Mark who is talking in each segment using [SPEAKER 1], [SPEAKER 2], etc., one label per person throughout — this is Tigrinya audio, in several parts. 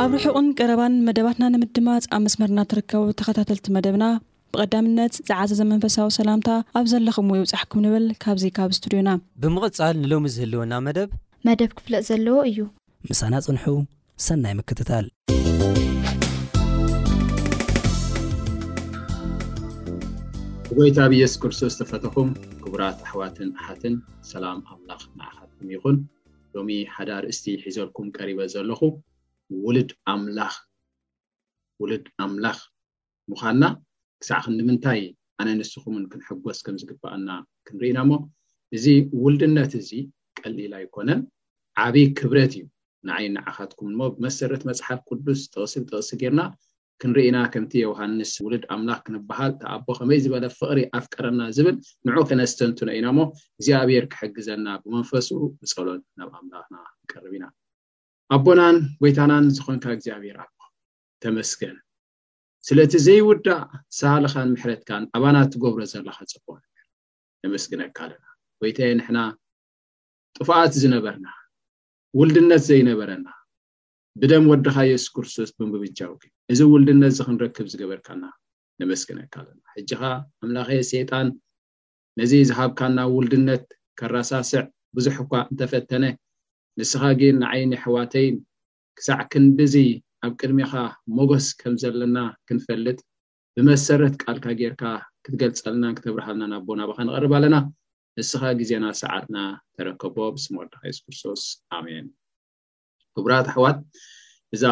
[SPEAKER 1] ኣብ
[SPEAKER 2] ርሑቕን ቀረባን መደባትና ንምድማጽ ኣብ መስመርና ትርከቡ ተኸታተልቲ መደብና ብቐዳምነት ዝዓዘዘ መንፈሳዊ ሰላምታ ኣብ ዘለኹምዎ ይብጻሕኩም ንብል ካብዚ ካብ ስቱድዮና።
[SPEAKER 3] ብምቕጻል ንሎሚ ዝህልወና መደብ።
[SPEAKER 4] መደብ ክፍለጥ ዘለዎ እዩ።
[SPEAKER 5] ምሳና ጽንሑ ሰናይ ምክትታል።
[SPEAKER 6] ብጎይታ ብየሱስ ክርስቶስ ዝተፈተኹም ክቡራት ኣሕዋትን ኣሓትን ሰላም ኣምላኽ ንዓኻትኩም ይኹን። ሎሚ ሓደ ኣርእስቲ ሒዘልኩም ቀሪበ ዘለኹ ውሉድ ኣምላኽ ውሉድ ኣምላኽ ምዃንና ክሳዕ ክንዲ ምንታይ ኣነ ንስኹምን ክንሕጎስ ከም ዝግባኣና ክንርኢ ኢና እሞ እዚ ውልድነት እዚ ቀሊል ኣይኮነን ዓብዪ ክብረት እዩ ንዓይ ንዓኻትኩም እሞ ብመሰረት መፅሓፍ ቅዱስ ጥቕሲ ብጥቕሲ ጌርና ክንርኢ ኢና ከምቲ የውሃንስ ውሉድ ኣምላኽ ክንብሃል እቲ ኣቦ ከመይ ዝበለ ፍቕሪ ኣፍቀረና ዝብል ንዑ ከነስተንትኖ ኢና እሞ እግዚኣብሔር ክሕግዘና ብመንፈሱ ብጸሎት ናብ ኣምላኽና ክንቀርብ ኢና ኣቦናን ጎይታናን ዝኾንካ እግዚኣብሔር ኣቦ ተመስገን ስለቲ ዘይውዳእ ሳልኻን ምሕረትካን ኣባና እትገብሮ ዘለኻ ጽቡቕ ነገር ነመስግነካ ኣለና ጎይታየ ንሕና ጥፋኣት ዝነበርና ውልድነት ዘይነበረና ብደም ወድኻ የሱስ ክርስቶስ ብምብጃውኪ እዚ ውልድነት እዚ ክንረክብ ዝገበርካና ነመስግነካ ኣለና ሕጂ ኸኣ ኣምላኸየ ሰይጣን ነዚ ዝሃብካና ውልድነት ከራሳስዕ ብዙሕ እኳ እንተፈተነ ንስኻ ግን ንዓይን የሕዋተይን ክሳዕ ክንድዚ ኣብ ቅድሜኻ ሞገስ ከም ዘለና ክንፈልጥ ብመሰረት ቃልካ ጌርካ ክትገልጸልናን ክተብርሃልናን ኣቦ ናባኻ ንቐርብ ኣለና ንስኻ ግዜና ሰዓትና ተረከቦ ብስም ወድኻ የሱስ ክርስቶስ ኣሜን ክቡራት ኣሕዋት እዛ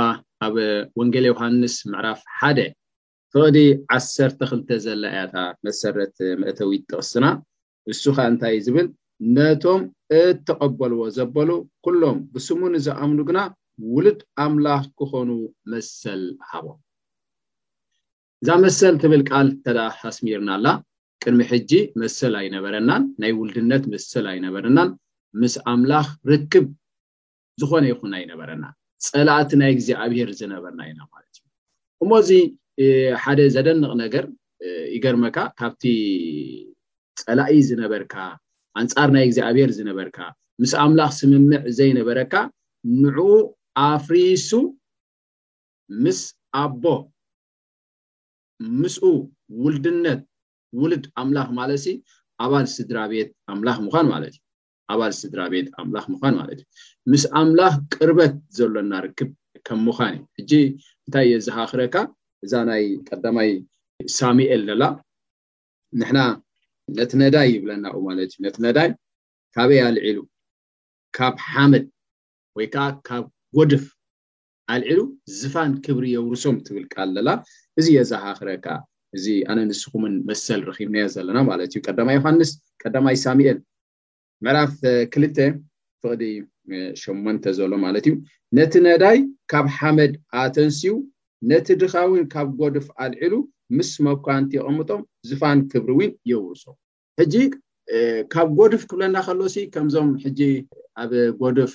[SPEAKER 6] ኣብ ወንጌል ዮሃንስ ምዕራፍ ሓደ ፍቕዲ ዓሰርተ ክልተ ዘላ እያ እታ መሰረት መእተዊት ጥቕስና እሱ ከዓ እንታይ እዩ ዝብል ነቶም እተቐበልዎ ዘበሉ ኩሎም ብስሙ ንዝኣምኑ ግና ውሉድ ኣምላኽ ክኾኑ መሰል ሃቦም እዛ መሰል ትብል ቃል ተዳ ኣስሚርና ኣላ ቅድሚ ሕጂ መሰል ኣይነበረናን ናይ ውልድነት መሰል ኣይነበረናን ምስ ኣምላኽ ርክብ ዝኾነ ይኹን ኣይነበረና ፀላእቲ ናይ እግዚኣብሄር ዝነበርና ኢና ማለት እዩ እሞ እዚ ሓደ ዘደንቕ ነገር ይገርመካ ካብቲ ፀላኢ ዝነበርካ ኣንፃር ናይ እግዚኣብሔር ዝነበርካ ምስ ኣምላኽ ስምምዕ ዘይነበረካ ንዕኡ ኣፍሪሱ ምስ ኣቦ ምስኡ ውልድነት ውልድ ኣምላኽ ማለት ሲ ኣባል ስድራ ቤት ኣምላኽ ምዃን ማለት እዩ ኣባል ስድራ ቤት ኣምላኽ ምዃን ማለት እዩ። ምስ ኣምላኽ ቅርበት ዘሎና ርክብ ከም ምዃን እዩ። ሕጂ እንታይ የዘኻኽረካ? እዛ ናይ ቀዳማይ ሳሙኤል ዘላ ንሕና ነቲ ነዳይ ይብለና ኡ ማለት እዩ ነቲ ነዳይ ካበይ ኣልዒሉ ካብ ሓመድ ወይ ከዓ ካብ ጎድፍ ኣልዒሉ ዝፋን ክብሪ የውርሶም ትብል ቃል ለላ እዚ የዛኻኽረካ እዚ ኣነ ንስኹምን መሰል ረኺብናዮ ዘለና ማለት እዩ ቀዳማይ ዮሃንስ ቀዳማይ ሳሙኤል ምዕራፍ ክልተ ፍቕዲ ሸሞንተ ዘሎ ማለት እዩ ነቲ ነዳይ ካብ ሓመድ ኣተንስዩ ነቲ ድኻ እውን ካብ ጎድፍ ኣልዒሉ ምስ መኳንቲ የቐምጦም ዝፋን ክብሪ እውን የውርሶም ሕጂ ካብ ጎድፍ ክብለና ከሎሲ ከምዞም ሕጂ ኣብ ጎድፍ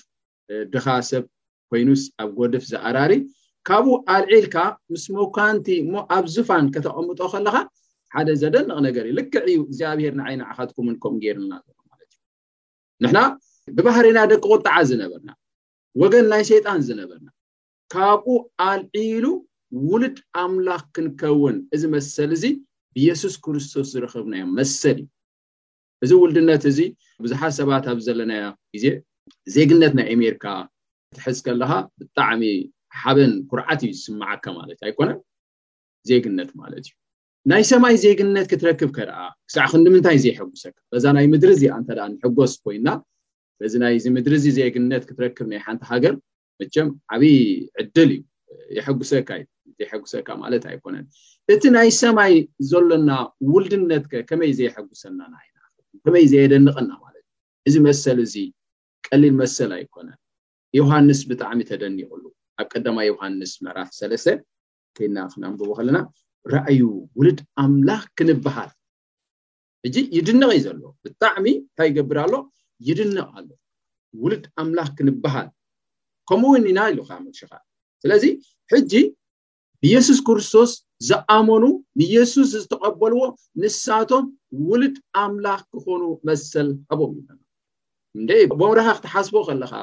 [SPEAKER 6] ድኻ ሰብ ኮይኑስ ኣብ ጎድፍ ዝኣራሪ ካብኡ ኣልዒልካ ምስ መኳንቲ እሞ ኣብ ዝፋን ከተቐምጦ ከለኻ ሓደ ዘደንቕ ነገር እዩ ልክዕ እዩ እግዚኣብሄር ንዓይ ንዓኻትኩምን ከምኡ ገይርና ኣሎ ማለት እዩ ንሕና ብባህሪና ደቂ ቁጥዓ ዝነበርና ወገን ናይ ሰይጣን ዝነበርና ካብኡ ኣልዒሉ ውሉድ ኣምላኽ ክንከውን እዚ መሰል እዚ ብየሱስ ክርስቶስ ዝረኸብናዮ መሰል እዩ እዚ ውልድነት እዚ ብዙሓት ሰባት ኣብ ዘለናዮ ግዜ ዜግነት ናይ ኣሜሪካ ክትሕዝ ከለኻ ብጣዕሚ ሓበን ኩርዓት እዩ ዝስምዓካ ማለት ኣይኮነን ዜግነት ማለት እዩ ናይ ሰማይ ዜግነት ክትረክብ ከደኣ ክሳዕ ክንዲምንታይ ዘየሐጉሰካ በዛ ናይ ምድሪ እዚኣ እንተ ንሕጎስ ኮይና በዚ ናይዚ ምድሪ እዚ ዜግነት ክትረክብ ናይ ሓንቲ ሃገር መቸም ዓብይ ዕድል እዩ የሐጉሰካ እዩ ዘይሐጉሰካ ማለት ኣይኮነን እቲ ናይ ሰማይ ዘሎና ውልድነት ከ ከመይ ዘየሐጉሰና ንዓይና ከመይ ዘየደንቐና ማለት እዩ እዚ መሰል እዚ ቀሊል መሰል ኣይኮነን ዮሃንስ ብጣዕሚ ተደኒቑሉ ኣብ ቀዳማ ዮሃንስ ምዕራፍ ሰለስተ ከይና ክነንብቦ ከለና ራእዩ ውልድ ኣምላኽ ክንበሃል ሕጂ ይድነቕ እዩ ዘሎ ብጣዕሚ እንታይ ይገብር ኣሎ ይድነቕ ኣሎ ውሉድ ኣምላኽ ክንበሃል ከምኡ እውን ኢና ኢሉ ከዓ መልሽኻ ስለዚ ሕጂ ብየሱስ ክርስቶስ ዝኣመኑ ንየሱስ ዝተቐበልዎ ንሳቶም ውልድ ኣምላኽ ክኾኑ መሰል ሃቦም ይበና እንደ ቦምራኻ ክትሓስቦ ከለኻ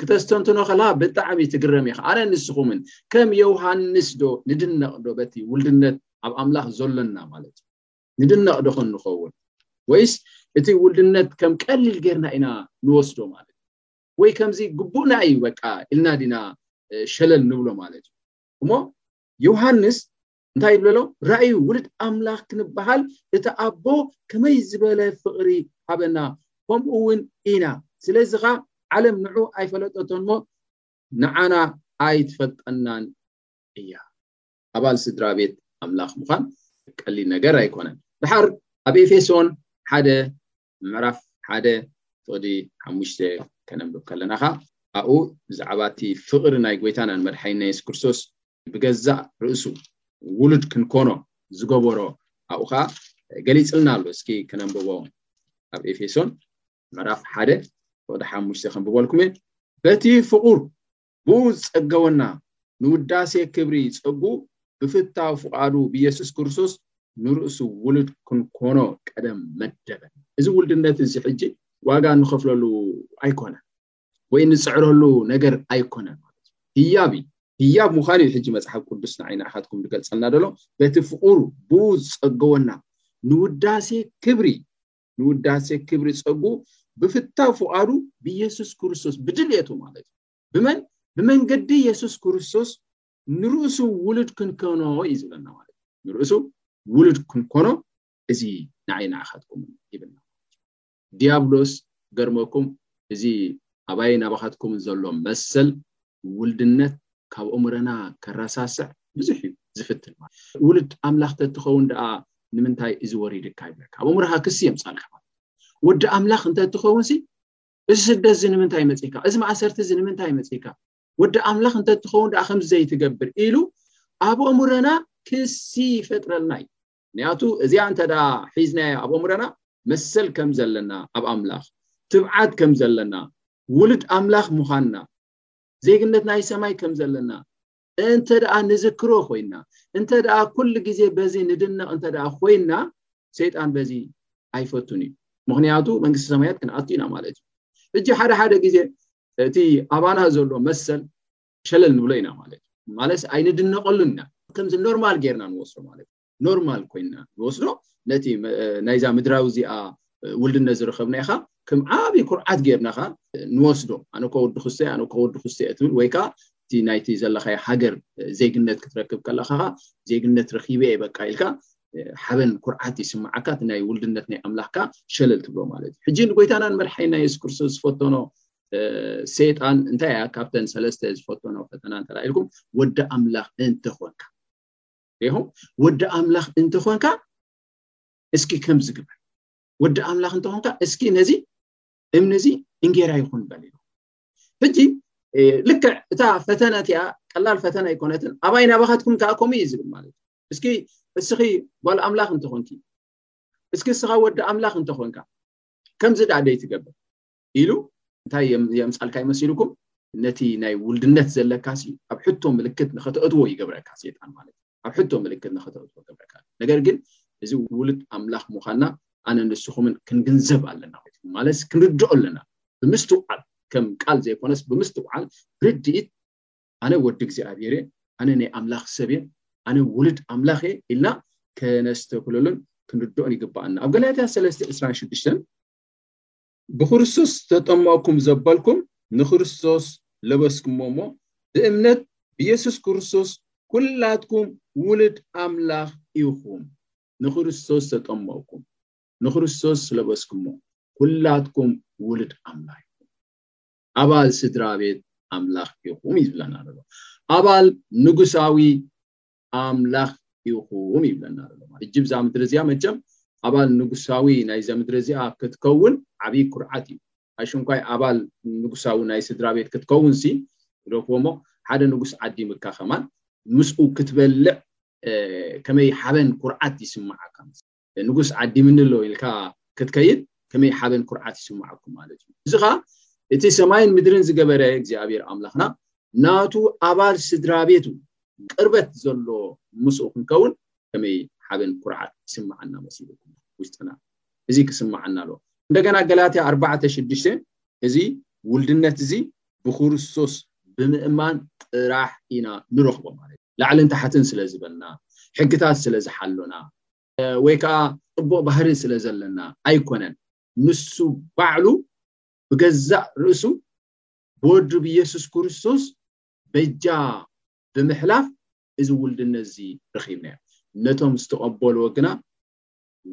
[SPEAKER 6] ክተስተንትኖ ከለኻ ብጣዕሚ ትግረም ኢኻ ኣነ ንስኹምን ከም ዮሃንስ ዶ ንድነቕ ዶ በቲ ውልድነት ኣብ ኣምላኽ ዘሎና ማለት እዩ ንድነቕ ዶ ኾን ንኸውን? ወይስ እቲ ውልድነት ከም ቀሊል ጌርና ኢና ንወስዶ ማለት እዩ? ወይ ከምዚ ግቡእና እዩ በቃ ኢልና ዲና ሸለል ንብሎ ማለት እዩ? እሞ ዮሃንስ እንታይ ይብለሎ ራእዩ ውልድ ኣምላኽ ክንበሃል እቲ ኣቦ ከመይ ዝበለ ፍቕሪ ሃበና ከምኡ እውን ኢና ስለዚ ኸ ዓለም ንዑ ኣይፈለጠቶን እሞ ንዓና ኣይትፈልጠናን እያ ኣባል ስድራ ቤት ኣምላኽ ምዃን ቀሊል ነገር ኣይኮነን። ድሓር ኣብ ኤፌሶን ሓደ ምዕራፍ ሓደ ፍቕዲ ሓሙሽተ ከነንብብ ከለና ኸኣ ኣብኡ ብዛዕባ እቲ ፍቕሪ ናይ ጐይታናን መድሓኒና የሱስ ክርስቶስ ብገዛእ ርእሱ ውሉድ ክንኮኖ ዝገበሮ ኣብኡ ኸኣ ገሊጽልና ኣሎ። እስኪ ከነንብቦ ኣብ ኤፌሶን ምዕራፍ ሓደ ፍቕዲ ሓሙሽተ ከንብበልኩም እየ። በቲ ፍቑር ብኡ ዝጸገወና ንውዳሴ ክብሪ ጸግኡ ብፍታው ፍቓዱ ብየሱስ ክርስቶስ ንርእሱ ውሉድ ክንኮኖ ቀደም መደበና። እዚ ውልድነት እዚ ሕጂ ዋጋ እንኸፍለሉ ኣይኮነን ወይ እንጽዕረሉ ነገር ኣይኮነን ማለት እዩ። ህያብ እዩ። ህያብ ምዃኑ እዩ ሕጂ መጽሓፍ ቅዱስ ንዓይ ንዓኻትኩም ዝገልጸልና ዘሎ በቲ ፍቕሩ ብኡ ዝጸገወና ንውዳሴ ክብሪ ንውዳሴ ክብሪ ጸግኡ ብፍታው ፍቓዱ ብየሱስ ክርስቶስ ብድልየቱ ማለት እዩ ብመን ብመንገዲ የሱስ ክርስቶስ ንርእሱ ውሉድ ክንከኖ እዩ ዝብለና ማለት እዩ ንርእሱ ውሉድ ክንኮኖ እዚ ንዓይ ንዓኻትኩም ይብልና ዲያብሎስ ገርመኩም እዚ ኣባይን ኣባኻትኩምን ዘሎ መሰል ውልድነት ካብ ኣእምሮና ከረሳስዕ ብዙሕ እዩ ዝፍትን ማለት እዩ። ውሉድ ኣምላኽ ተትኸውን ደኣ ንምንታይ እዚ ወሪድካ ይብለካ። ኣብ ኣእምሮኻ ክሲ የምጽኣልካ ማለት እዩ። ወዲ ኣምላኽ እንተትኸውንሲ እዚ ስደት እዚ ንምንታይ መጺእካ? እዚ ማእሰርቲ እዚ ንምንታይ መጺእካ? ወዲ ኣምላኽ እንተትኸውን ደኣ ከምዚ ዘይትገብር ኢሉ ኣብ ኣእምሮና ክሲ ይፈጥረልና እዩ። ምክንያቱ እዚኣ እንተ ሒዝናያ ኣብ ኣእምሮና መሰል ከም ዘለና ኣብ ኣምላኽ ትብዓት ከም ዘለና ውሉድ ኣምላኽ ምዃንና ዜግነት ናይ ሰማይ ከም ዘለና እንተ ደኣ ንዝክሮ ኮይና እንተ ደኣ ኩሉ ግዜ በዚ ንድነቕ እንተ ደኣ ኮይና ሰይጣን በዚ ኣይፈቱን እዩ ምክንያቱ መንግስቲ ሰማያት ክንኣቱ ኢና ማለት እዩ ሕጂ ሓደ ሓደ ግዜ እቲ ኣባና ዘሎ መሰል ሸለል ንብሎ ኢና ማለት እዩ ማለትስ ኣይንድነቀሉን ኢና ከምዚ ኖርማል ጌርና ንወስዶ ማለት እዩ ኖርማል ኮይና ንወስዶ ነቲ ናይዛ ምድራዊ እዚኣ ውልድነት ዝረኸብና ኢኻ ከም ዓብዪ ኩርዓት ጌርና ኸ ንወስዶ ኣነ እኮ ወዲ ክስተ ኣነ እኮ ወዲ ክስተ እየ ትብል ወይ ከዓ እቲ ናይቲ ዘለኻዮ ሃገር ዜግነት ክትረክብ ከለኻ ኸ ዜግነት ረኺበ እየ በቃ ኢልካ ሓበን ኩርዓት ይስምዓካ እቲ ናይ ውልድነት ናይ ኣምላኽካ ሸለል ትብሎ ማለት እዩ ሕጂ ንጎይታናን መድሓይና የሱስ ክርስቶስ ዝፈተኖ ሰይጣን እንታይ እያ ካብተን ሰለስተ ዝፈተኖ ፈተና እንተ ኢልኩም ወዲ ኣምላኽ እንተኾንካ ይኹም ወዲ ኣምላኽ እንተኾንካ እስኪ ከምዚ ግበር ወዲ ኣምላኽ እንተኾንካ እስኪ ነዚ እምኒ እዚ እንጌራ ይኹን በል ኢሉ ሕጂ ልክዕ እታ ፈተነ እቲኣ ቀላል ፈተነ ኣይኮነትን ኣባይ ናባኻትኩም ከዓ ከምኡ እዩ ዝብል ማለት እዩ እስኪ እስኺ ጓል ኣምላኽ እንተኾንኪ እስኪ እስኻ ወዲ ኣምላኽ እንተኾንካ ከምዚ ዳኣ ደይትገብር ኢሉ እንታይ የምጻልካይ መሲልኩም ነቲ ናይ ውልድነት ዘለካ ሲ ኣብ ሕቶ ምልክት ንኸተእትዎ ይገብረካ ሴጣን ማለት ኣብ ሕቶ ምልክት ንኸተእትዎ ገብረካ ነገር ግን እዚ ውሉድ ኣምላኽ ምዃንና ኣነ ንስኹምን ክንግንዘብ ኣለና ማለት ክንርድኦ ኣለና ብምስትውዓል ከም ቃል ዘይኮነስ ብምስትውዓል ርድኢት ኣነ ወዲ እግዚኣብሔር ኣነ ናይ ኣምላኽ ሰብ እየ ኣነ ውሉድ ኣምላኽ እየ ኢልና ከነስተክለሉን ክንርድኦን ይግባኣና ኣብ ገላትያ 3 26 ብክርስቶስ ዝተጠመቕኩም ዘበልኩም ንክርስቶስ ለበስኩሞ እሞ ብእምነት ብየሱስ ክርስቶስ ኩላትኩም ውሉድ ኣምላኽ ኢኹም። ንክርስቶስ ዝተጠመቕኩም ንክርስቶስ ስለበስኩሞ ኩላትኩም ውሉድ ኣምላኽ ኢኹም። ኣባል ስድራ ቤት ኣምላኽ ኢኹም እዩ ዝብለና ዘሎ። ኣባል ንጉሳዊ ኣምላኽ ይኹን ይብለና ኣሎ ማለት እጅ ብዛ ምድሪ እዚኣ መቸም ኣባል ንጉሳዊ ናይ ዘ ምድሪ እዚኣ ክትከውን ዓብዪ ኩርዓት እዩ ኣሽንኳይ ኣባል ንጉሳዊ ናይ ስድራ ቤት ክትከውን ሲ ግደፍዎ እሞ ሓደ ንጉስ ዓዲምካ ከማን ምስኡ ክትበልዕ ከመይ ሓበን ኩርዓት ይስምዓካ ንጉስ ዓዲምኒ ኣሎ ኢልካ ክትከይድ ከመይ ሓበን ኩርዓት ይስምዓኩም ማለት እዩ እዚ ኸኣ እቲ ሰማይን ምድርን ዝገበረ እግዚኣብሔር ኣምላኽና ናቱ ኣባል ስድራ ቤቱ ቅርበት ዘሎ ምስኡ ክንከውን ከመይ ሓበን ኩርዓት ይስምዓና መሲልኩም ውሽጥና እዚ ክስምዓና ኣሎ እንደገና ገላትያ ኣርባዕተ ሽዱሽተ እዚ ውልድነት እዚ ብክርስቶስ ብምእማን ጥራሕ ኢና ንረኽቦ ማለት እዩ ላዕልን ታሕትን ስለ ዝበልና፣ ሕግታት ስለ ዝሓሎና፣ ወይ ከኣ ጽቡቕ ባህሪ ስለ ዘለና ኣይኰነን። ንሱ ባዕሉ ብገዛእ ርእሱ ብወዱ ብየሱስ ክርስቶስ በጃ ብምሕላፍ እዚ ውልድነት እዚ ረኺብናዮ። ነቶም ዝተቐበልዎ ግና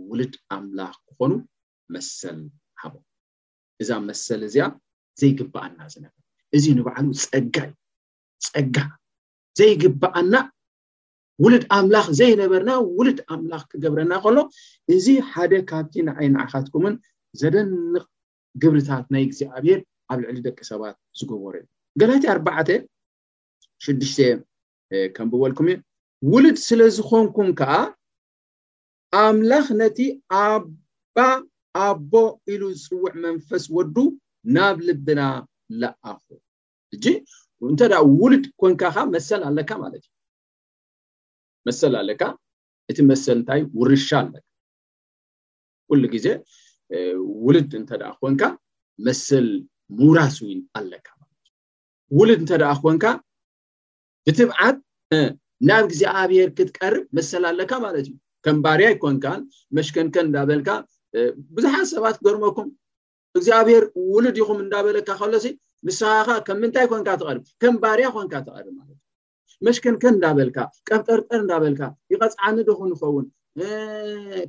[SPEAKER 6] ውሉድ ኣምላኽ ክዀኑ መሰል ሃቦም። እዛ መሰል እዚኣ ዘይግብኣና ዝነበረ እዚ ንባዕሉ ጸጋ እዩ። ጸጋ ዘይግብኣና ውሉድ ኣምላኽ ዘይነበርና ውሉድ ኣምላኽ ክገብረና ከሎ እዚ ሓደ ካብቲ ንዓይ ንዓኻትኩምን ዘደንቕ ግብርታት ናይ እግዚኣብሔር ኣብ ልዕሊ ደቂ ሰባት ዝገበሮ እዩ ገላትያ ኣርባዕተ ሽዱሽተ ከንብበልኩም እዩ ውሉድ ስለ ዝኾንኩም ከዓ ኣምላኽ ነቲ ኣባ ኣቦ ኢሉ ዝፅውዕ መንፈስ ወዱ ናብ ልብና ለኣኹ እጂ እንተ ውሉድ ኮንካኻ መሰል ኣለካ ማለት እዩ መሰል ኣለካ እቲ መሰል እንታይ ውርሻ ኣለካ ኩሉ ግዜ ውሉድ እንተ ኮንካ መሰል ምውራስ እውን ኣለካ ማለት እዩ ውሉድ እንተ ኮንካ ብትብዓት ናብ እግዚኣብሔር ክትቀርብ መሰል ኣለካ ማለት እዩ ከም ባርያ ይኮንካን መሽከንከን እንዳበልካ ብዙሓት ሰባት ገርመኩም እግዚኣብሔር ውሉድ ይኹም እንዳበለካ ከሎሲ ንስኻኻ ከም ምንታይ ኮንካ ትቐርብ ከም ባርያ ኮንካ ትቐርብ ማለት መሽከንከን እንዳበልካ ቀርጠርጠር እንዳበልካ ይቐፅዓኒ ድኹ ንኸውን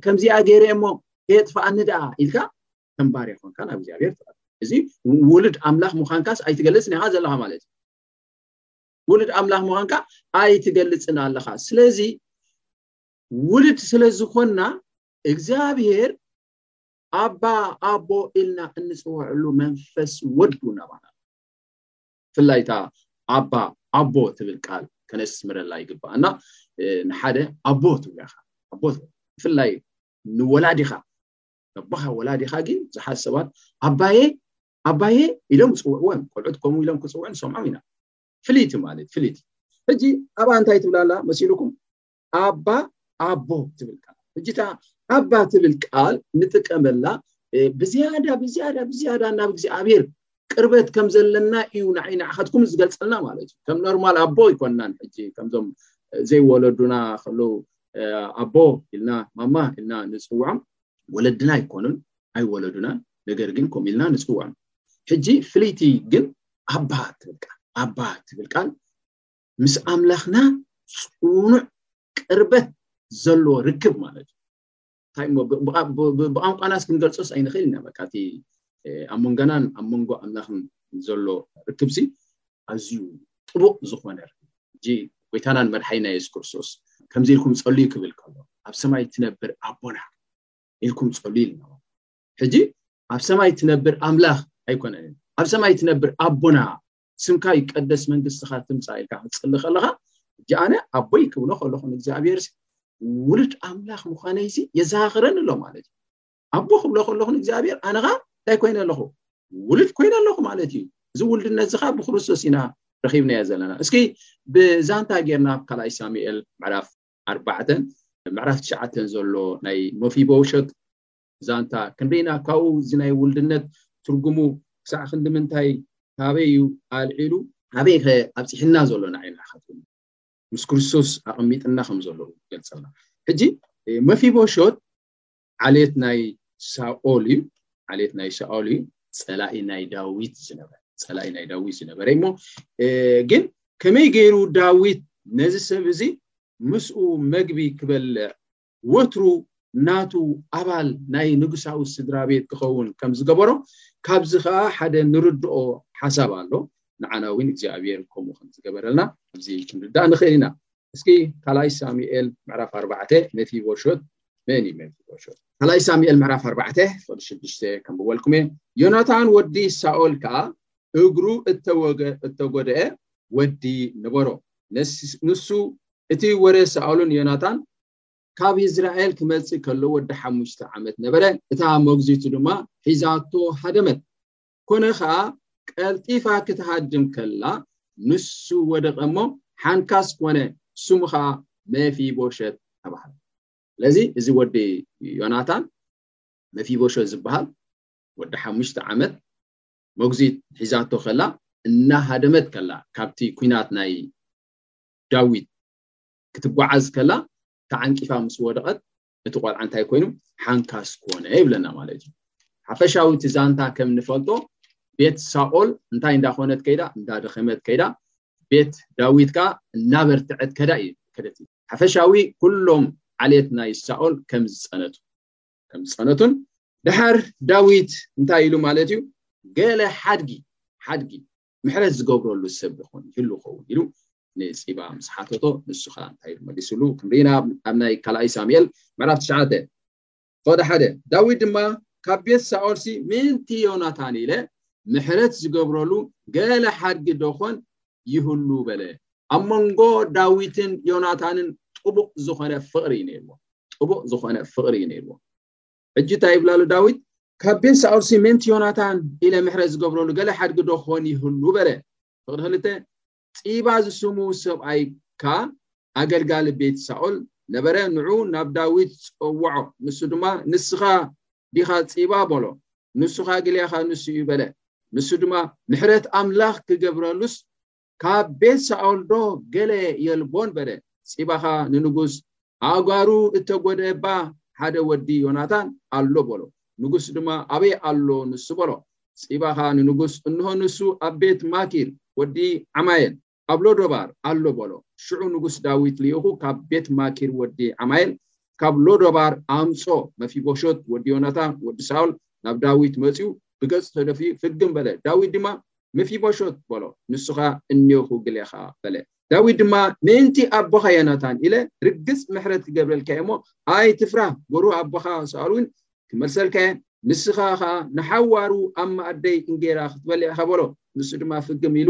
[SPEAKER 6] ከምዚኣ ገይረ እሞ ከየጥፋኣኒ ደኣ ኢልካ ከም ባርያ ኮንካ ናብ እግዚኣብሔር ትቐርብ እዚ ውሉድ ኣምላኽ ምዃንካስ ኣይትገልፅን ኢኻ ዘለኻ ማለት እዩ ውሉድ ኣምላኽ ምዃንካ ኣይትገልፅን ኣለኻ ስለዚ ውሉድ ስለ ዝኾንና እግዚኣብሔር ኣባ ኣቦ ኢልና እንፅወዐሉ መንፈስ ወዱ ናባና ብፍላይ እታ ኣባ ኣቦ ትብል ቃል ከነስምረላ ይግባኣና ንሓደ ኣቦ ትብሎ ኢኻ ኣቦ ብፍላይ ንወላዲኻ ኣቦኻ ወላዲኻ ግን ብዙሓት ሰባት ኣባየ ኣባየ ኢሎም ይፅውዕዎ እዮም ቆልዑት ከምኡ ኢሎም ክፅውዑ ንሰምዖም ኢና ፍልይቲ ማለት ፍልይቲ ሕጂ ኣብኣ እንታይ ትብላላ መሲልኩም ኣባ ኣቦ ትብል ቃል ሕጂ እታ ኣባ ትብል ቃል ንጥቀመላ ብዝያዳ ብዝያዳ ብዝያዳ ናብ እግዚኣብሔር ቅርበት ከም ዘለና እዩ ንዓይ ንዓኸትኩም ዝገልፀልና ማለት እዩ ከም ኖርማል ኣቦ ይኮናን ሕጂ ከምዞም ዘይወለዱና ከለዉ ኣቦ ኢልና ማማ ኢልና ንፅውዖም ወለድና ኣይኮኑን ኣይወለዱናን ነገር ግን ከምኡ ኢልና ንፅውዖም ሕጂ ፍልይቲ ግን ኣባ ትብል ቃል ኣባ ትብል ቃል ምስ ኣምላኽና ጽኑዕ ቅርበት ዘለዎ ርክብ ማለት እዩ እንታይ እሞ ብቋንቋናስ ክንገልጾስ ኣይንኽእል ኢና በቃ እቲ ኣብ መንጎናን ኣብ መንጎ ኣምላኽን ዘሎ ርክብ ሲ ኣዝዩ ጥቡቕ ዝኾነ እጂ ጎይታናን መድሓይና የሱስ ክርስቶስ ከምዚ ኢልኩም ጸልዩ ክብል ከሎ ኣብ ሰማይ ትነብር ኣቦና ኢልኩም ጸልዩ ኢልና ሕጂ ኣብ ሰማይ ትነብር ኣምላኽ ኣይኮነን ኣብ ሰማይ ትነብር ኣቦና ስምካ ይቀደስ መንግስትካ ትምፃእ ኢልካ ክትፅሊ ከለካ ሕጂ ኣነ ኣቦይ ክብሎ ከለኩ ንእግዚኣብሔር ውሉድ ኣምላክ ምኳነይ ሲ የዘካክረኒ ኣሎ ማለት እዩ ኣቦ ክብሎ ከለኩ ንእግዚኣብሔር ኣነ ከዓ እንታይ ኮይነ ኣለኩ ውሉድ ኮይነ ኣለኩ ማለት እዩ እዚ ውልድነት እዚ ከዓ ብክርስቶስ ኢና ረኪብናዮ ዘለና እስኪ ብዛንታ ጌርና ኣብ ካልኣይ ሳሙኤል ምዕራፍ ኣርባዕተን ምዕራፍ ትሽዓተን ዘሎ ናይ መፊቦውሸት ዛንታ ክንደይ ኢና ካብኡ እዚ ናይ ውልድነት ትርጉሙ ክሳዕ ክንዲ ምንታይ ካበይ እዩ ኣልዒሉ ኣበይ ከ ኣብጺሕና ዘሎ ንዓይ ንዓኻትኩም ምስ ክርስቶስ ኣቐሚጥና ከም ዘሎ ይገልጸልና ሕጂ መፊቦሾት ዓሌት ናይ ሳኦል እዩ ዓሌት ናይ ሳኦል እዩ ፀላኢ ናይ ዳዊት ዝነበረ ፀላኢ ናይ ዳዊት ዝነበረ እሞ ግን ከመይ ገይሩ ዳዊት ነዚ ሰብ እዚ ምስኡ መግቢ ክበልዕ ወትሩ ናቱ ኣባል ናይ ንጉሳዊ ስድራቤት ክኸውን ከም ዝገበሮ ካብዚ ከኣ ሓደ ንርድኦ ሓሳብ ኣሎ ንዓና ውን እግዚኣብሔር ከምኡ ከም ዝገበረልና ኣብዚ ክንርዳእ ንኽእል ኢና እስኪ ካልኣይ ሳሙኤል ምዕራፍ ኣርባዕተ መፊቦሾት መን እዩ መፊቦሾት ካልኣይ ሳሙኤል ምዕራፍ ኣርባዕተ ፍቅዲ ሽዱሽተ ከንብበልኩም እየ ዮናታን ወዲ ሳኦል ከኣ እግሩ እተጎድአ ወዲ ነበሮ ንሱ እቲ ወረ ሳኦል ንዮናታን ካብ ይዝራኤል ክመጽእ ከሎ ወዲ ሓሙሽተ ዓመት ነበረ፣ እታ መጕዚቱ ድማ ሒዛቶ ሃደመት። ኰነ ኸኣ፣ ቀልጢፋ ክትሃድም ከላ ንሱ ወደቐ እሞ፣ ሓንካስ ኰነ፣ ስሙ ኸኣ መፊቦሸት ተባህለ። ስለዚ እዚ ወዲ ዮናታን መፊቦሸት ዝበሃል ወዲ ሓሙሽተ ዓመት መጕዚት ሒዛቶ ከላ እናሃደመት ከላ ካብቲ ኲናት ናይ ዳዊት ክትጓዓዝ ከላ ተዓንቂፋ ምስ ወደቐት እቲ ቆልዓ እንታይ ኮይኑ ሓንካስ ኮነ ይብለና ማለት እዩ ሓፈሻዊ እቲ ዛንታ ከም ንፈልጦ ቤት ሳኦል እንታይ እንዳኮነት ከይዳ እንዳደኸመት ከይዳ ቤት ዳዊት ከዓ እናበርትዐት ከዳ እዩ ከደት ሓፈሻዊ ኩሎም ዓሌት ናይ ሳኦል ከም ዝፀነቱ ከም ዝፀነቱን ድሓር ዳዊት እንታይ ኢሉ ማለት እዩ ገለ ሓድጊ ሓድጊ ምሕረት ዝገብረሉ ሰብ ደኾን ይህሉ ኸውን ኢሉ ንፂባ ምስ ሓተቶ ንሱ ኸኣ እንታይ ኢሉ መሊሱሉ ክንርኢ ኢና ኣብ ናይ ካልኣይ ሳሙኤል ምዕራፍ ትሽዓተ ፈወደ ሓደ ዳዊት ድማ ካብ ቤት ሳኦልሲ ምእንቲ ዮናታን ኢለ ምሕረት ዝገብረሉ ገለ ሓድጊ ደኾን ይህሉ በለ ኣብ መንጎ ዳዊትን ዮናታንን ጥቡቕ ዝኾነ ፍቕሪ እዩ ነይርዎ ጥቡቕ ዝኾነ ፍቕሪ እዩ ነይርዎ ሕጂ እንታይ ይብላ ኣሎ ዳዊት ካብ ቤት ሳኦልሲ ምእንቲ ዮናታን ኢለ ምሕረት ዝገብረሉ ገለ ሓድጊ ዶ ክኾን ይህሉ በለ ፍቕዲ ክልተ ፂባ ዝስሙ ሰብኣይካ ኣገልጋሊ ቤት ሳኦል ነበረ ንዑ ናብ ዳዊት ፀወዖ ንሱ ድማ ንስኻ ዲኻ ፂባ በሎ ንሱኻ ግልያኻ ንሱ እዩ በለ ንሱ ድማ ምሕረት ኣምላኽ ክገብረሉስ ካብ ቤት ሳኦልዶ ገለ የልቦን? በለ። ጺባኻ ንንጉስ፣ ኣእጋሩ እተጐድኤ እባ ሓደ ወዲ ዮናታን ኣሎ፣ በሎ። ንጉስ ድማ፣ ኣበይ ኣሎ ንሱ? በሎ። ጺባኻ ንንጉስ፣ እንሆ፣ ንሱ ኣብ ቤት ማኪር ወዲ ዓማየል ኣብ ሎዶባር ኣሎ፣ በሎ። ሽዑ ንጉስ ዳዊት ልኢኹ ካብ ቤት ማኪር ወዲ ዓማየል ካብ ሎዶባር ኣምጽኦ። መፊቦሾት ወዲ ዮናታን ወዲ ሳኦል ናብ ዳዊት መጺኡ ብገጹ ተደፊኡ ፍግም በለ። ዳዊት ድማ፣ መፊቦሾት በሎ፣ ንሱኻ እኔኹ ግሌኻ፣ በለ። ዳዊት ድማ፣ ምእንቲ ኣቦኻ ዮናታን ኢለ፣ ርግጽ ምሕረት ክገብረልካ እየ እሞ፣ ኣይትፍራህ፣ በሩ ኣቦኻ ሳኦል እውን ክመልሰልካ እየ፣ ንስኻ ኸኣ ንሓዋሩ ኣብ መኣደይ እንጌራ ክትበልዕ ኢኻ፣ በሎ። ንሱ ድማ ፍግም ኢሉ፣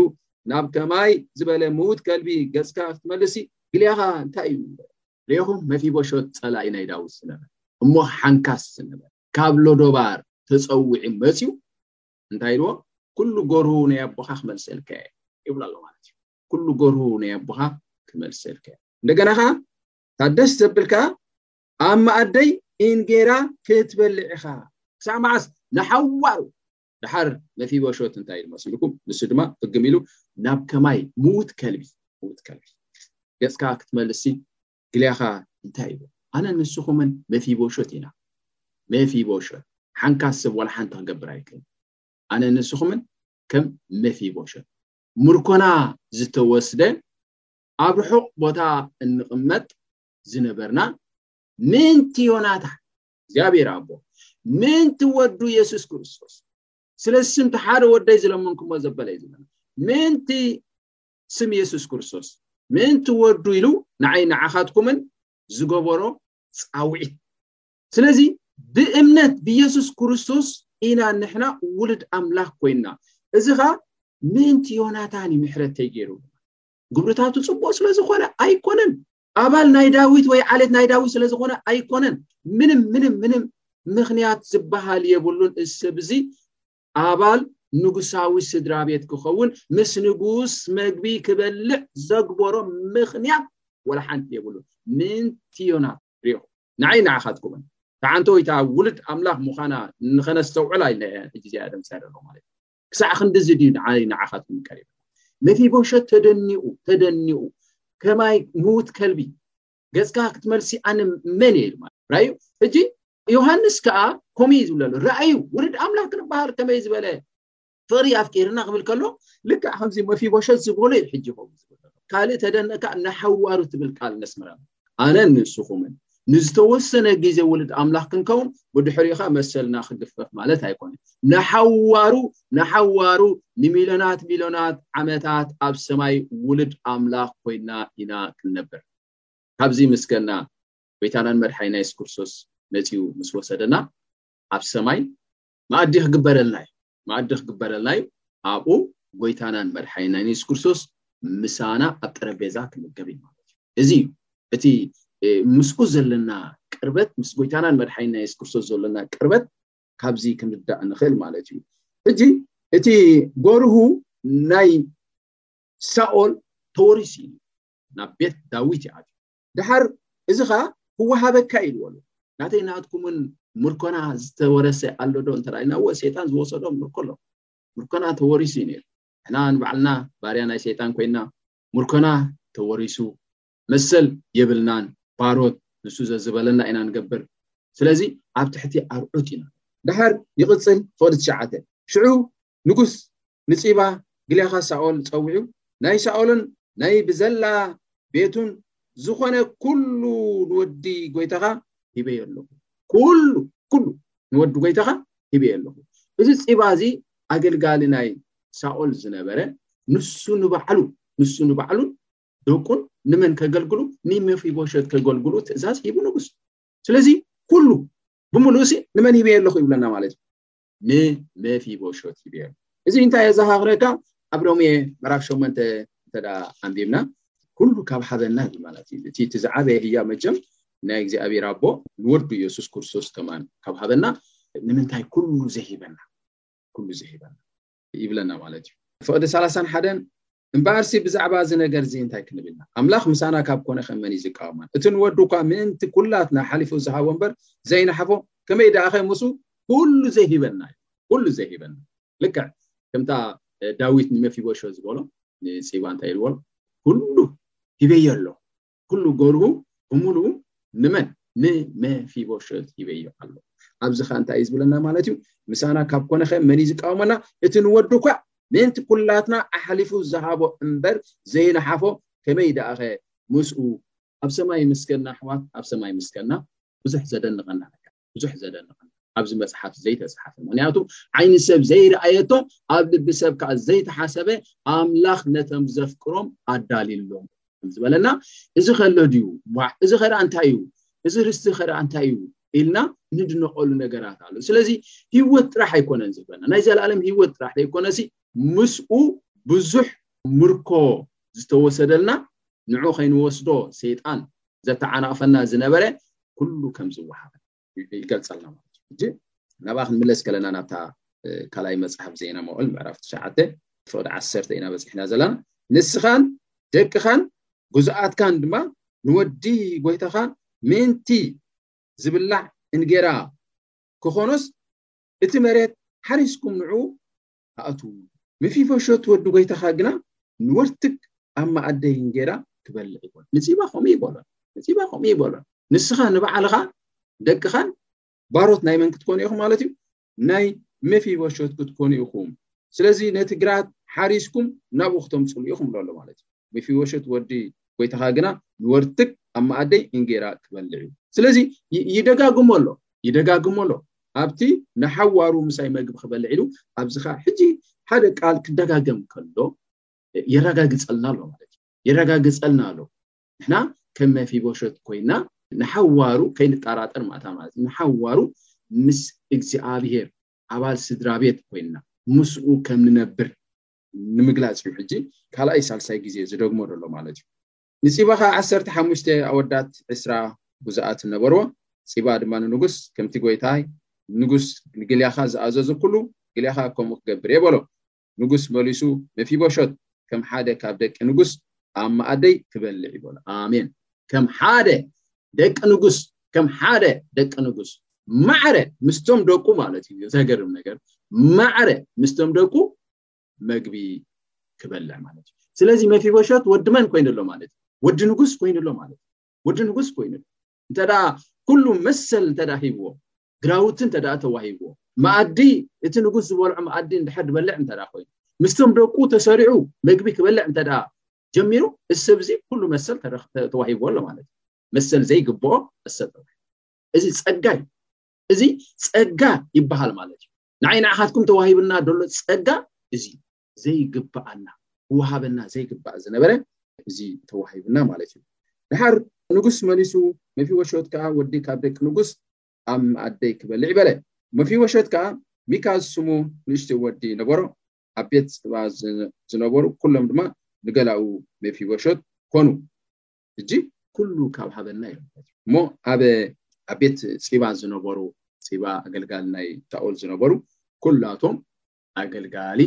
[SPEAKER 6] ናብ ከማይ ዝበለ ምዉት ከልቢ ገጽካ ክትመልስሲ ግሌኻ እንታይ እዩ? በለ። ሬኹም መፊቦሾት ጸላኢ ናይ ዳዊት ዝነበረ እሞ ሓንካስ ዝነበረ፣ ካብ ሎዶባር ተጸዊዑ መጺኡ እንታይ ኢልዎ ኩሉ ጎርሁ ናይ ኣቦኻ ክመልሰልካ እየ ይብሎ ኣሎ ማለት እዩ ኩሉ ጎርሁ ናይ ኣቦኻ ክመልሰልካ እየ እንደገና ከዓ እታ ደስ ዘብል ከዓ ኣብ መኣደይ እንጌራ ክትበልዕ ኢኻ ክሳዕ መዓስ ንሓዋሩ ድሓር መፊቦሾት እንታይ ኢሉ መሲልኩም ንሱ ድማ ፍግም ኢሉ ናብ ከማይ ምዉት ከልቢ ምዉት ከልቢ ገጽካ ክትመልሲ ግሊያኻ እንታይ ይብል ኣነን ንስኹምን መፊቦሾት ኢና መፊቦሾት ሓንካስ ሰብ ዋላ ሓንቲ ክገብር ኣይክእልን ኣነን ንስኹምን ከም መፊቦሾት ምርኮና ዝተወስደ ኣብ ርሑቕ ቦታ እንቕመጥ ዝነበርና ምንቲ ዮናታ እግዚኣብሔር ኣቦ ምንቲ ወዱ የሱስ ክርስቶስ ስለ ስምቲ ሓደ ወደይ ዝለመንኩሞ ዘበለ እዩ ዝለና ምንቲ ስም የሱስ ክርስቶስ ምእንቲ ወዱ ኢሉ ንዓይ ንዓኻትኩምን ዝገበሮ ጻውዒት ስለዚ ብእምነት ብየሱስ ክርስቶስ ኢና ንሕና ውሉድ ኣምላኽ ኮይንና እዚ ኸኣ ምእንቲ ዮናታን እዩ ምሕረት ተይገይሩ ግብርታቱ ፅቡቅ ስለዝኾነ ኣይኮነን ኣባል ናይ ዳዊት ወይ ዓሌት ናይ ዳዊት ስለዝኾነ ኣይኮነን ምንም ምንም ምንም ምክንያት ዝበሃል የብሉን እሰብ እዚ ኣባል ንጉሳዊ ስድራቤት ክኸውን ምስ ንጉስ መግቢ ክበልዕ ዘግበሮ ምኽንያት ወላ ሓንቲ የብሉን። ምእንቲ ዮናስ ርኢኹም ንዓይን ንዓኻትኩምን ተዓንቶ ወይ ከኣ ውሉድ ኣምላኽ ምዃና ንኸነስተውዕላ ኢልና እየ ሕጂ እዚኣ ደምጺያ ደለኹ ማለት እዩ። ክሳዕ ክንድዚ ድዩ ንዓይን ንዓኻትኩምን ቀሪብና? መፊቦሸት ተደኒቑ ተደኒቑ ከማይ ምዉት ከልቢ ገጽካ ክትመልሲ ኣነ መን እየ ማለት ራዩ ሕጂ ዮሃንስ ከዓ ከምኡ እዩ ዝብለሉ ራእዩ ውልድ ኣምላኽ ክንበሃል ከመይ ዝበለ ፍቕሪ ኣፍቂርና ክብል ከሎ ልክዕ ከምዚ መፊቦሸት ዝበሎ እዩ ሕጂ ከምኡ ዝበሎ ካልእ ተደነካ ንሓዋሩ ትብል ቃል ነስምራ ኣነን ንስኹምን ንዝተወሰነ ግዜ ውልድ ኣምላኽ ክንከውን ብድሕሪኻ መሰልና ክግፈፍ ማለት ኣይኮነን ንሓዋሩ ንሓዋሩ ንሚልዮናት ሚልዮናት ዓመታት ኣብ ሰማይ ውሉድ ኣምላኽ ኮይና ኢና ክንነብር። ካብዚ ምስገና ጎይታናን መድሓኒና የሱስ ክርስቶስ መጺኡ ምስ ወሰደና ኣብ ሰማይ መኣዲ ክግበረልና እዩ መኣዲ ክግበረልና እዩ ኣብኡ ጎይታናን መድሓኒናን የሱስ ክርስቶስ ምሳና ኣብ ጠረጴዛ ክምገብ እዩ ማለት እዩ እዚ እዩ እቲ ምስኡ ዘለና ቅርበት ምስ ጎይታናን መድሓኒና የሱስ ክርስቶስ ዘለና ቅርበት ካብዚ ክንርዳእ ንኽእል ማለት እዩ ሕጂ እቲ ጎርሁ ናይ ሳኦል ተወሪሱ እዩ ናብ ቤት ዳዊት ይኣትዩ ድሓር እዚ ኸዓ ክወሃበካ እዩ ዝበሉ ናተይ ናትኩምን ምርኮና ዝተወረሰ ኣሎ ዶ እንተ ኢልና እወ ሰይጣን ዝወሰዶ ምርኮ ኣሎ ምርኮና ተወሪሱ እዩ ነይሩ ንሕና ንባዕልና ባርያ ናይ ሰይጣን ኮይና ምርኮና ተወሪሱ መሰል የብልናን ባሮት ንሱ ዘዝበለና ኢና ንገብር ስለዚ ኣብ ትሕቲ ኣርዑት ኢና። ደሓር ይቕጽል ፍቕዲ ትሽዓተ። ሽዑ ንጉስ ንጺባ ግልያኻ ሳኦል ጸዊዑ ናይ ሳኦልን ናይ ብዘላ ቤቱን ዝኾነ ኩሉ ንወዲ ጎይታኻ ሂበዮ ኣለኹ ኩሉ ኩሉ ንወዲ ጎይታኻ ሂበዮ ኣለኹ እዚ ጺባ እዚ ኣገልጋሊ ናይ ሳኦል ዝነበረ ንሱ ንባዕሉ ንሱ ንባዕሉን ደቁን ንመን ከገልግሉ ንመፊቦሸት ከገልግሉ ትእዛዝ ሂቡ ንጉስ ስለዚ ኩሉ ብምሉእ ሲ ንመን ሂበየ ኣለኹ ይብለና ማለት እዩ ንመፊቦሸት ሂበየ እዚ እንታይ የዘኻኽረካ ኣብ ሮሜ ምዕራፍ ሸመንተ እንተ ኣንቢብና ኩሉ ካብ ሓበና እዩ ማለት እዩ እቲ እቲ ዝዓበየ ህያ መቸም ናይ እግዚኣብሔር ኣቦ ንወዱ የሱስ ክርስቶስ ከማን ካብ ሃበና ንምንታይ ኩሉ ዘሂበና ኩሉ ዘሂበና ይብለና ማለት እዩ ፍቅዲ ሰላሳን ሓደን እምበኣርሲ ብዛዕባ እዚ ነገር እዚ እንታይ ክንብል ኢና ኣምላኽ ምሳና ካብ ኮነ ከ መን እዩ ዝቃወመና እቲ ንወዱ እኳ ምእንቲ ኩላትና ሓሊፉ ዝሃቦ እምበር ዘይንሓፎ ከመይ ደኣ ከ ምስኡ ኩሉ ዘይሂበና እዩ ኩሉ ዘይሂበና ልክዕ ከምታ ዳዊት ንመፊቦሾ ዝበሎ ንፂባ እንታይ ኢልዎ ኩሉ ሂበዮ ኣሎ ኩሉ ገርሁ ብምሉኡ ንመን ንመፊቦሸት ሂበዮ ኣሎ ኣብዚ ከ እንታይ እዩ ዝብለና ማለት እዩ ምሳና ካብ ኮነ ከ መን እዩ ዝቃወመና እቲ ንወዱ እኳ ምእንቲ ኩላትና ኣሕሊፉ ዝሃቦ እምበር ዘይነሓፎ ከመይ ደኣ ከ ምስኡ ኣብ ሰማይ ምስከና ኣሕዋት ኣብ ሰማይ ምስከና ብዙሕ ዘደንቐና ነገር ብዙሕ ዘደንቐና ኣብዚ መፅሓፍ ዘይተፅሓፈ ምክንያቱ ዓይኒ ሰብ ዘይረኣየቶ ኣብ ልቢ ሰብ ከዓ ዘይተሓሰበ ኣምላኽ ነቶም ዘፍቅሮም ኣዳልሎም ዝበለና እዚ ከሎ ድዩ ዋ እዚ ከደኣ እንታይ እዩ እዚ ርስቲ ከደኣ እንታይ እዩ ኢልና ንድነቐሉ ነገራት ኣሎ ስለዚ ሂወት ጥራሕ ኣይኮነን ዝበለና ናይ ዘለኣለም ሂወት ጥራሕ ዘይኮነሲ ምስኡ ብዙሕ ምርኮ ዝተወሰደልና ንዑ ከይንወስዶ ሰይጣን ዘተዓናቕፈና ዝነበረ ኩሉ ከም ዝወሃበ ይገልጸልና ማለት እዩ ሕጂ ናብኣ ክንምለስ ከለና ናብታ ካልኣይ መጽሓፍ ዜና መውዕል ምዕራፍ ትሽዓተ ፍቕዲ ዓሰርተ ኢና በጺሕና ዘለና ንስኻን ደቅኻን ግዙኣትካን ድማ ንወዲ ጎይታኻ ምእንቲ ዝብላዕ እንጌራ ክኾኖስ እቲ መሬት ሓሪስኩም ንዑ ኣእትውዎ። ምፊቦሾት ወዲ ጐይታኻ ግና ንወርትግ ኣብ መኣደይ እንጌራ ኪበልዕ ይበሎ። ንጺባ ኸምኡ ይበሎ፣ ንጺባ ኸምኡ ይበሎ። ንስኻ ንባዕልኻ፣ ደቅኻን ባሮት ናይ መን ክትኮኑ ኢኹም ማለት እዩ? ናይ ምፊቦሾት ክትኮኑ ኢኹም። ስለዚ ነቲ ግራት ሓሪስኩም ናብኡ ክተምጽሉ ኢኹም በሎ ማለት እዩ። ሜፊዎሸት ወዲ ጎይታኻ ግና ንወርትግ ኣብ መኣደይ እንጌራ ኪበልዕ እዩ። ስለዚ ይደጋግሞ ኣሎ፣ ይደጋግሞ ኣሎ፣ ኣብቲ ንሓዋሩ ምሳይ መግቢ ኪበልዕ ኢሉ፣ ኣብዚ ኸኣ ሕጂ ሓደ ቃል ኪደጋገም ከሎ የረጋግጸልና ኣሎ ማለት እዩ፣ የረጋግጸልና ኣሎ። ንሕና ከም ሜፊቦሸት ኮይና ንሓዋሩ ከይንጠራጠር ማእታ ማለት እዩ፣ ንሓዋሩ ምስ እግዚኣብሄር ኣባል ስድራ ቤት ኮይና ምስኡ ከም ንነብር ንምግላጽ እዩ ሕጂ ካልኣይ ሳልሳይ ግዜ ዝደግሞ ዘሎ ማለት እዩ ንጺባ ከኣ ዓሰርተ ሓሙሽተ ኣወዳት ዕስራ ጉዛኣት ነበርዎ ጺባ ድማ ንንጉስ ከምቲ ጎይታይ ንጉስ ንግልያኻ ዝኣዘዙ ኩሉ ግልያኻ ከምኡ ክገብር እየ በሎ ንጉስ መሊሱ መፊቦሾት ከም ሓደ ካብ ደቂ ንጉስ ኣብ መኣደይ ክበልዕ ይበሎ ኣሜን ከም ሓደ ደቂ ንጉስ ከም ሓደ ደቂ ንጉስ ማዕረ ምስቶም ደቁ ማለት እዩ ዘገርም ነገር ማዕረ ምስቶም ደቁ መግቢ ክበልዕ ማለት እዩ ስለዚ መፊቦሸት ወዲ መን ኮይኑ ኣሎ ማለት እዩ ወዲ ንጉስ ኮይኑ ኣሎ ማለት እዩ ወዲ ንጉስ ኮይኑ ኣሎ እንተ ኩሉ መሰል እንተ ሂብዎ ግራውቲ እንተ ተዋሂብዎ መኣዲ እቲ ንጉስ ዝበልዖ መኣዲ እንድሕር ዝበልዕ እንተ ኮይኑ ምስቶም ደቁ ተሰሪዑ መግቢ ክበልዕ እንተ ጀሚሩ እዚ ሰብ እዚ ኩሉ መሰል ተዋሂብዎ ኣሎ ማለት እዩ መሰል ዘይግብኦ መሰል ተዋሂቡ እዚ ፀጋ እዩ እዚ ፀጋ ይበሃል ማለት እዩ ንዓይ ንዓኻትኩም ተዋሂብና ደሎ ጸጋ እዚ ዘይግብኣና ክወሃበና ዘይግባእ ዝነበረ እዚ ተዋሂብና ማለት እዩ ድሓር ንጉስ መሊሱ መፊወሾት ከዓ ወዲ ካብ ደቂ ንጉስ ኣብ መኣደይ ክበልዕ በለ መፊወሾት ከዓ ሚካ ዝስሙ ንእሽተ ወዲ ነበሮ ኣብ ቤት ስባ ዝነበሩ ኩሎም ድማ ንገላኡ መፊወሾት ኮኑ ሕጂ ኩሉ ካብ ሃበና ኢሎም እሞ ኣብ ኣብ ቤት ጺባ ዝነበሩ ጺባ ኣገልጋሊ ናይ ሳኦል ዝነበሩ ኩላቶም ኣገልጋሊ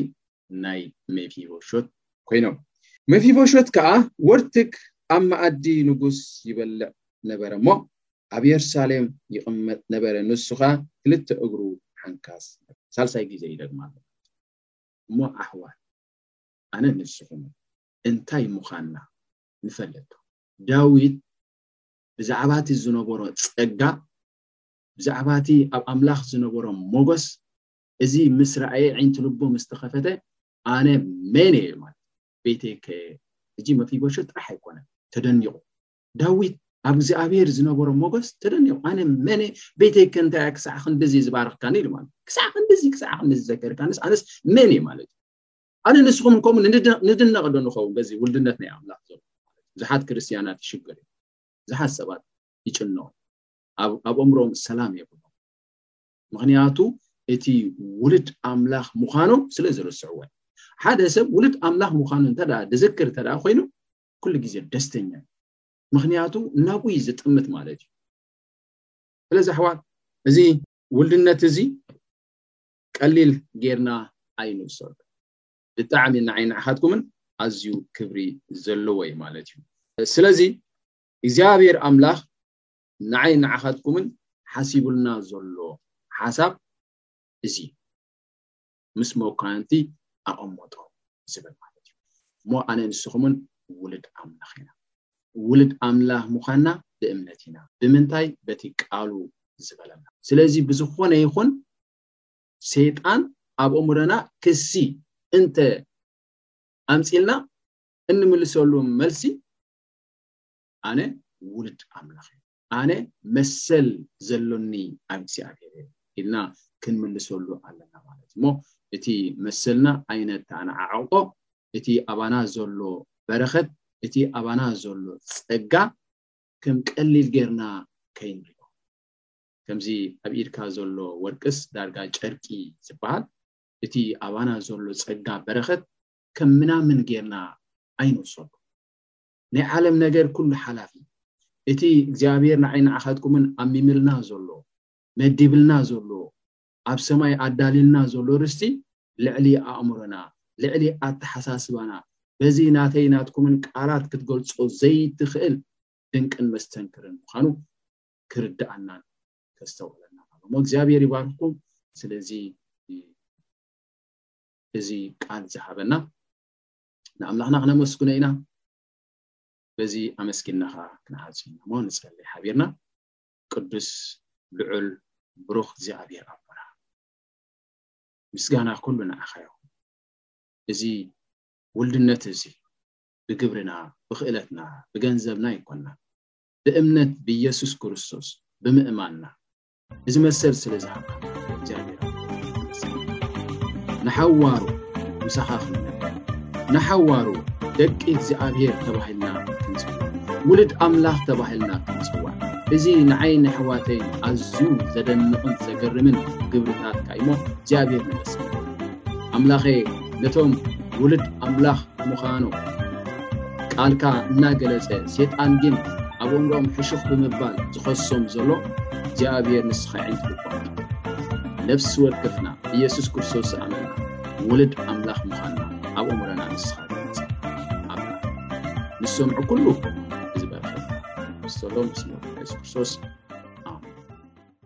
[SPEAKER 6] ናይ ሜፊቦሾት ኮይኖም መፊቦሾት ከዓ ወርትግ ኣብ መኣዲ ንጉስ ይበልዕ ነበረ እሞ ኣብ የሩሳሌም ይቕመጥ ነበረ ንሱ ከዓ ክልተ እግሩ ሓንካስ ሳልሳይ ግዜ ይደግማ ኣሎ እሞ ኣሕዋት ኣነ ንስኹም እንታይ ምዃንና ንፈለጡ። ዳዊት ብዛዕባ እቲ ዝነበሮ ጸጋ፣ ብዛዕባ እቲ ኣብ ኣምላኽ ዝነበሮ ሞገስ፣ እዚ ምስ ረኣየ ኣዒንቲ ልቡ ምስ ተኸፈተ፣ ኣነ መን እየ ማለት ቤተይከ ሕጂ መፊቦሸት ጥራሕ ኣይኮነን ተደኒቑ። ዳዊት ኣብ እግዚኣብሄር ዝነበሮ ሞገስ ተደኒቑ፣ ኣነ መን እየ ቤተይከ እንታይ እያ ክሳዕ ክንድዚ ዝባረኽካኒ ኢሉ ማለት ክሳዕ ክንድዚ ክሳዕ ክንድዚ ዘከርካንስ ኣነስ መን እየ ማለት እዩ። ኣነ ንስኹም ከምኡ ንድነቕ ዶ ንኸውን በዚ ውልድነት ናይ ኣምላኽ ዘሎ ብዙሓት ክርስትያናት ይሽገር እዩ ብዙሓት ሰባት ይጭነቑ ኣብ ኣእምሮም ሰላም የብሎም ምክንያቱ እቲ ውልድ ኣምላኽ ምዃኖም ስለ ዝርስዕዎ ሓደ ሰብ ውልድ ኣምላኽ ምዃኑ እንተ ድዝክር እንተ ኮይኑ ኩሉ ግዜ ደስተኛ እዩ ምክንያቱ ናብኡ እዩ ዝጥምት ማለት እዩ ስለዚ ኣሕዋት እዚ ውልድነት እዚ ቀሊል ጌርና ኣይንውሰዶ ብጣዕሚ ንዓይ ንዓካትኩምን ኣዝዩ ክብሪ ዘለዎ እዩ ማለት እዩ ስለዚ እግዚኣብሔር ኣምላክ ንዓይ ንዓካትኩምን ሓሲቡልና ዘሎ ሓሳብ እዚ ምስ መኳንንቲ ኣቀመጦ ዝብል ማለት እዩ እሞ ኣነ ንስኩምን ውልድ ኣምላክ ኢና ውሉድ ኣምላኽ ምዃንና ብእምነት ኢና። ብምንታይ? በቲ ቃሉ ዝበለና። ስለዚ ብዝኾነ ይኹን ሰይጣን ኣብ ኣእምሮና ክሲ እንተ ኣምጺልና እንምልሰሉ መልሲ ኣነ ውሉድ ኣምላኽ እየ። ኣነ መሰል ዘሎኒ ኣብ እግዚኣብሔር እየ ኢልና ክንምልሰሉ ኣለና ማለት እዩ እሞ እቲ መሰልና ኣይነተኣነዓዕቆ እቲ ኣባና ዘሎ በረኸት እቲ ኣባና ዘሎ ጸጋ ከም ቀሊል ጌርና ከይንሪ ከምዚ ኣብ ኢድካ ዘሎ ወርቅስ ዳርጋ ጨርቂ ዝበሃል እቲ ኣባና ዘሎ ጸጋ በረኸት ከም ምናምን ጌርና ኣይንውሰዱ ናይ ዓለም ነገር ኩሉ ሓላፊ እቲ እግዚኣብሔር ንዓይ ንዓኻትኩምን ኣሚምልና ዘሎ መዲብልና ዘሎ ኣብ ሰማይ ኣዳልዩልና ዘሎ ርስቲ ልዕሊ ኣእምሮና ልዕሊ ኣተሓሳስባና በዚ ናተይ ናትኩምን ቃላት ክትገልጾ ዘይትኽእል ድንቅን መስተንክርን ምዃኑ ክርድኣናን ከስተውዕለና እሞ እግዚኣብሔር ይባርኽኩም ስለዚ እዚ ቃል ዝሃበና ንኣምላኽና ክነመስግኖ ኢና በዚ ኣመስጊንና ከዓ ክንሃፅ ኢና እሞ ንፀለይ ሓቢርና ቅዱስ ልዑል ብሩኽ እግዚኣብሔር ኣቦና ምስጋና ኩሉ ንዓኻ ይኹን እዚ ውልድነት እዚ ብግብርና ብክእለትና ብገንዘብና ይኮና ብእምነት ብኢየሱስ ክርስቶስ ብምእማንና እዚ መሰል ስለ ዝሃብካ እግዚኣብሔር ንሓዋሩ ምሳኻ ክንነበር ንሓዋሩ ደቂ እግዚኣብሔር ተባሂልና ክንፅዋዕ ውሉድ ኣምላኽ ተባሂልና ክንፅዋዕ እዚ ንዓይ ንኣሕዋተይ ኣዝዩ ዘደንቕን ዘገርምን ግብርታትካ እዩሞ እግዚኣብሔር ንመስል ኣምላኼ ነቶም ውሉድ ኣምላኽ ምዃኑ ቃልካ እናገለጸ ሴጣን ግን ኣብ ወንጎኦም ሕሹኽ ብምባል ዝኸሶም ዘሎ እግዚኣብሔር ንስኻ ዕንት ልቦና ነፍሲ ወከፍና ኢየሱስ ክርስቶስ ዝኣመና ውሉድ ኣምላኽ ምዃንና ኣብ እምሮና ንስኻ ገለጸ ኣምላኽ ንሰምዑ ኩሉ ዝበርኸ ሰሎም ስለ ኢየሱስ ክርስቶስ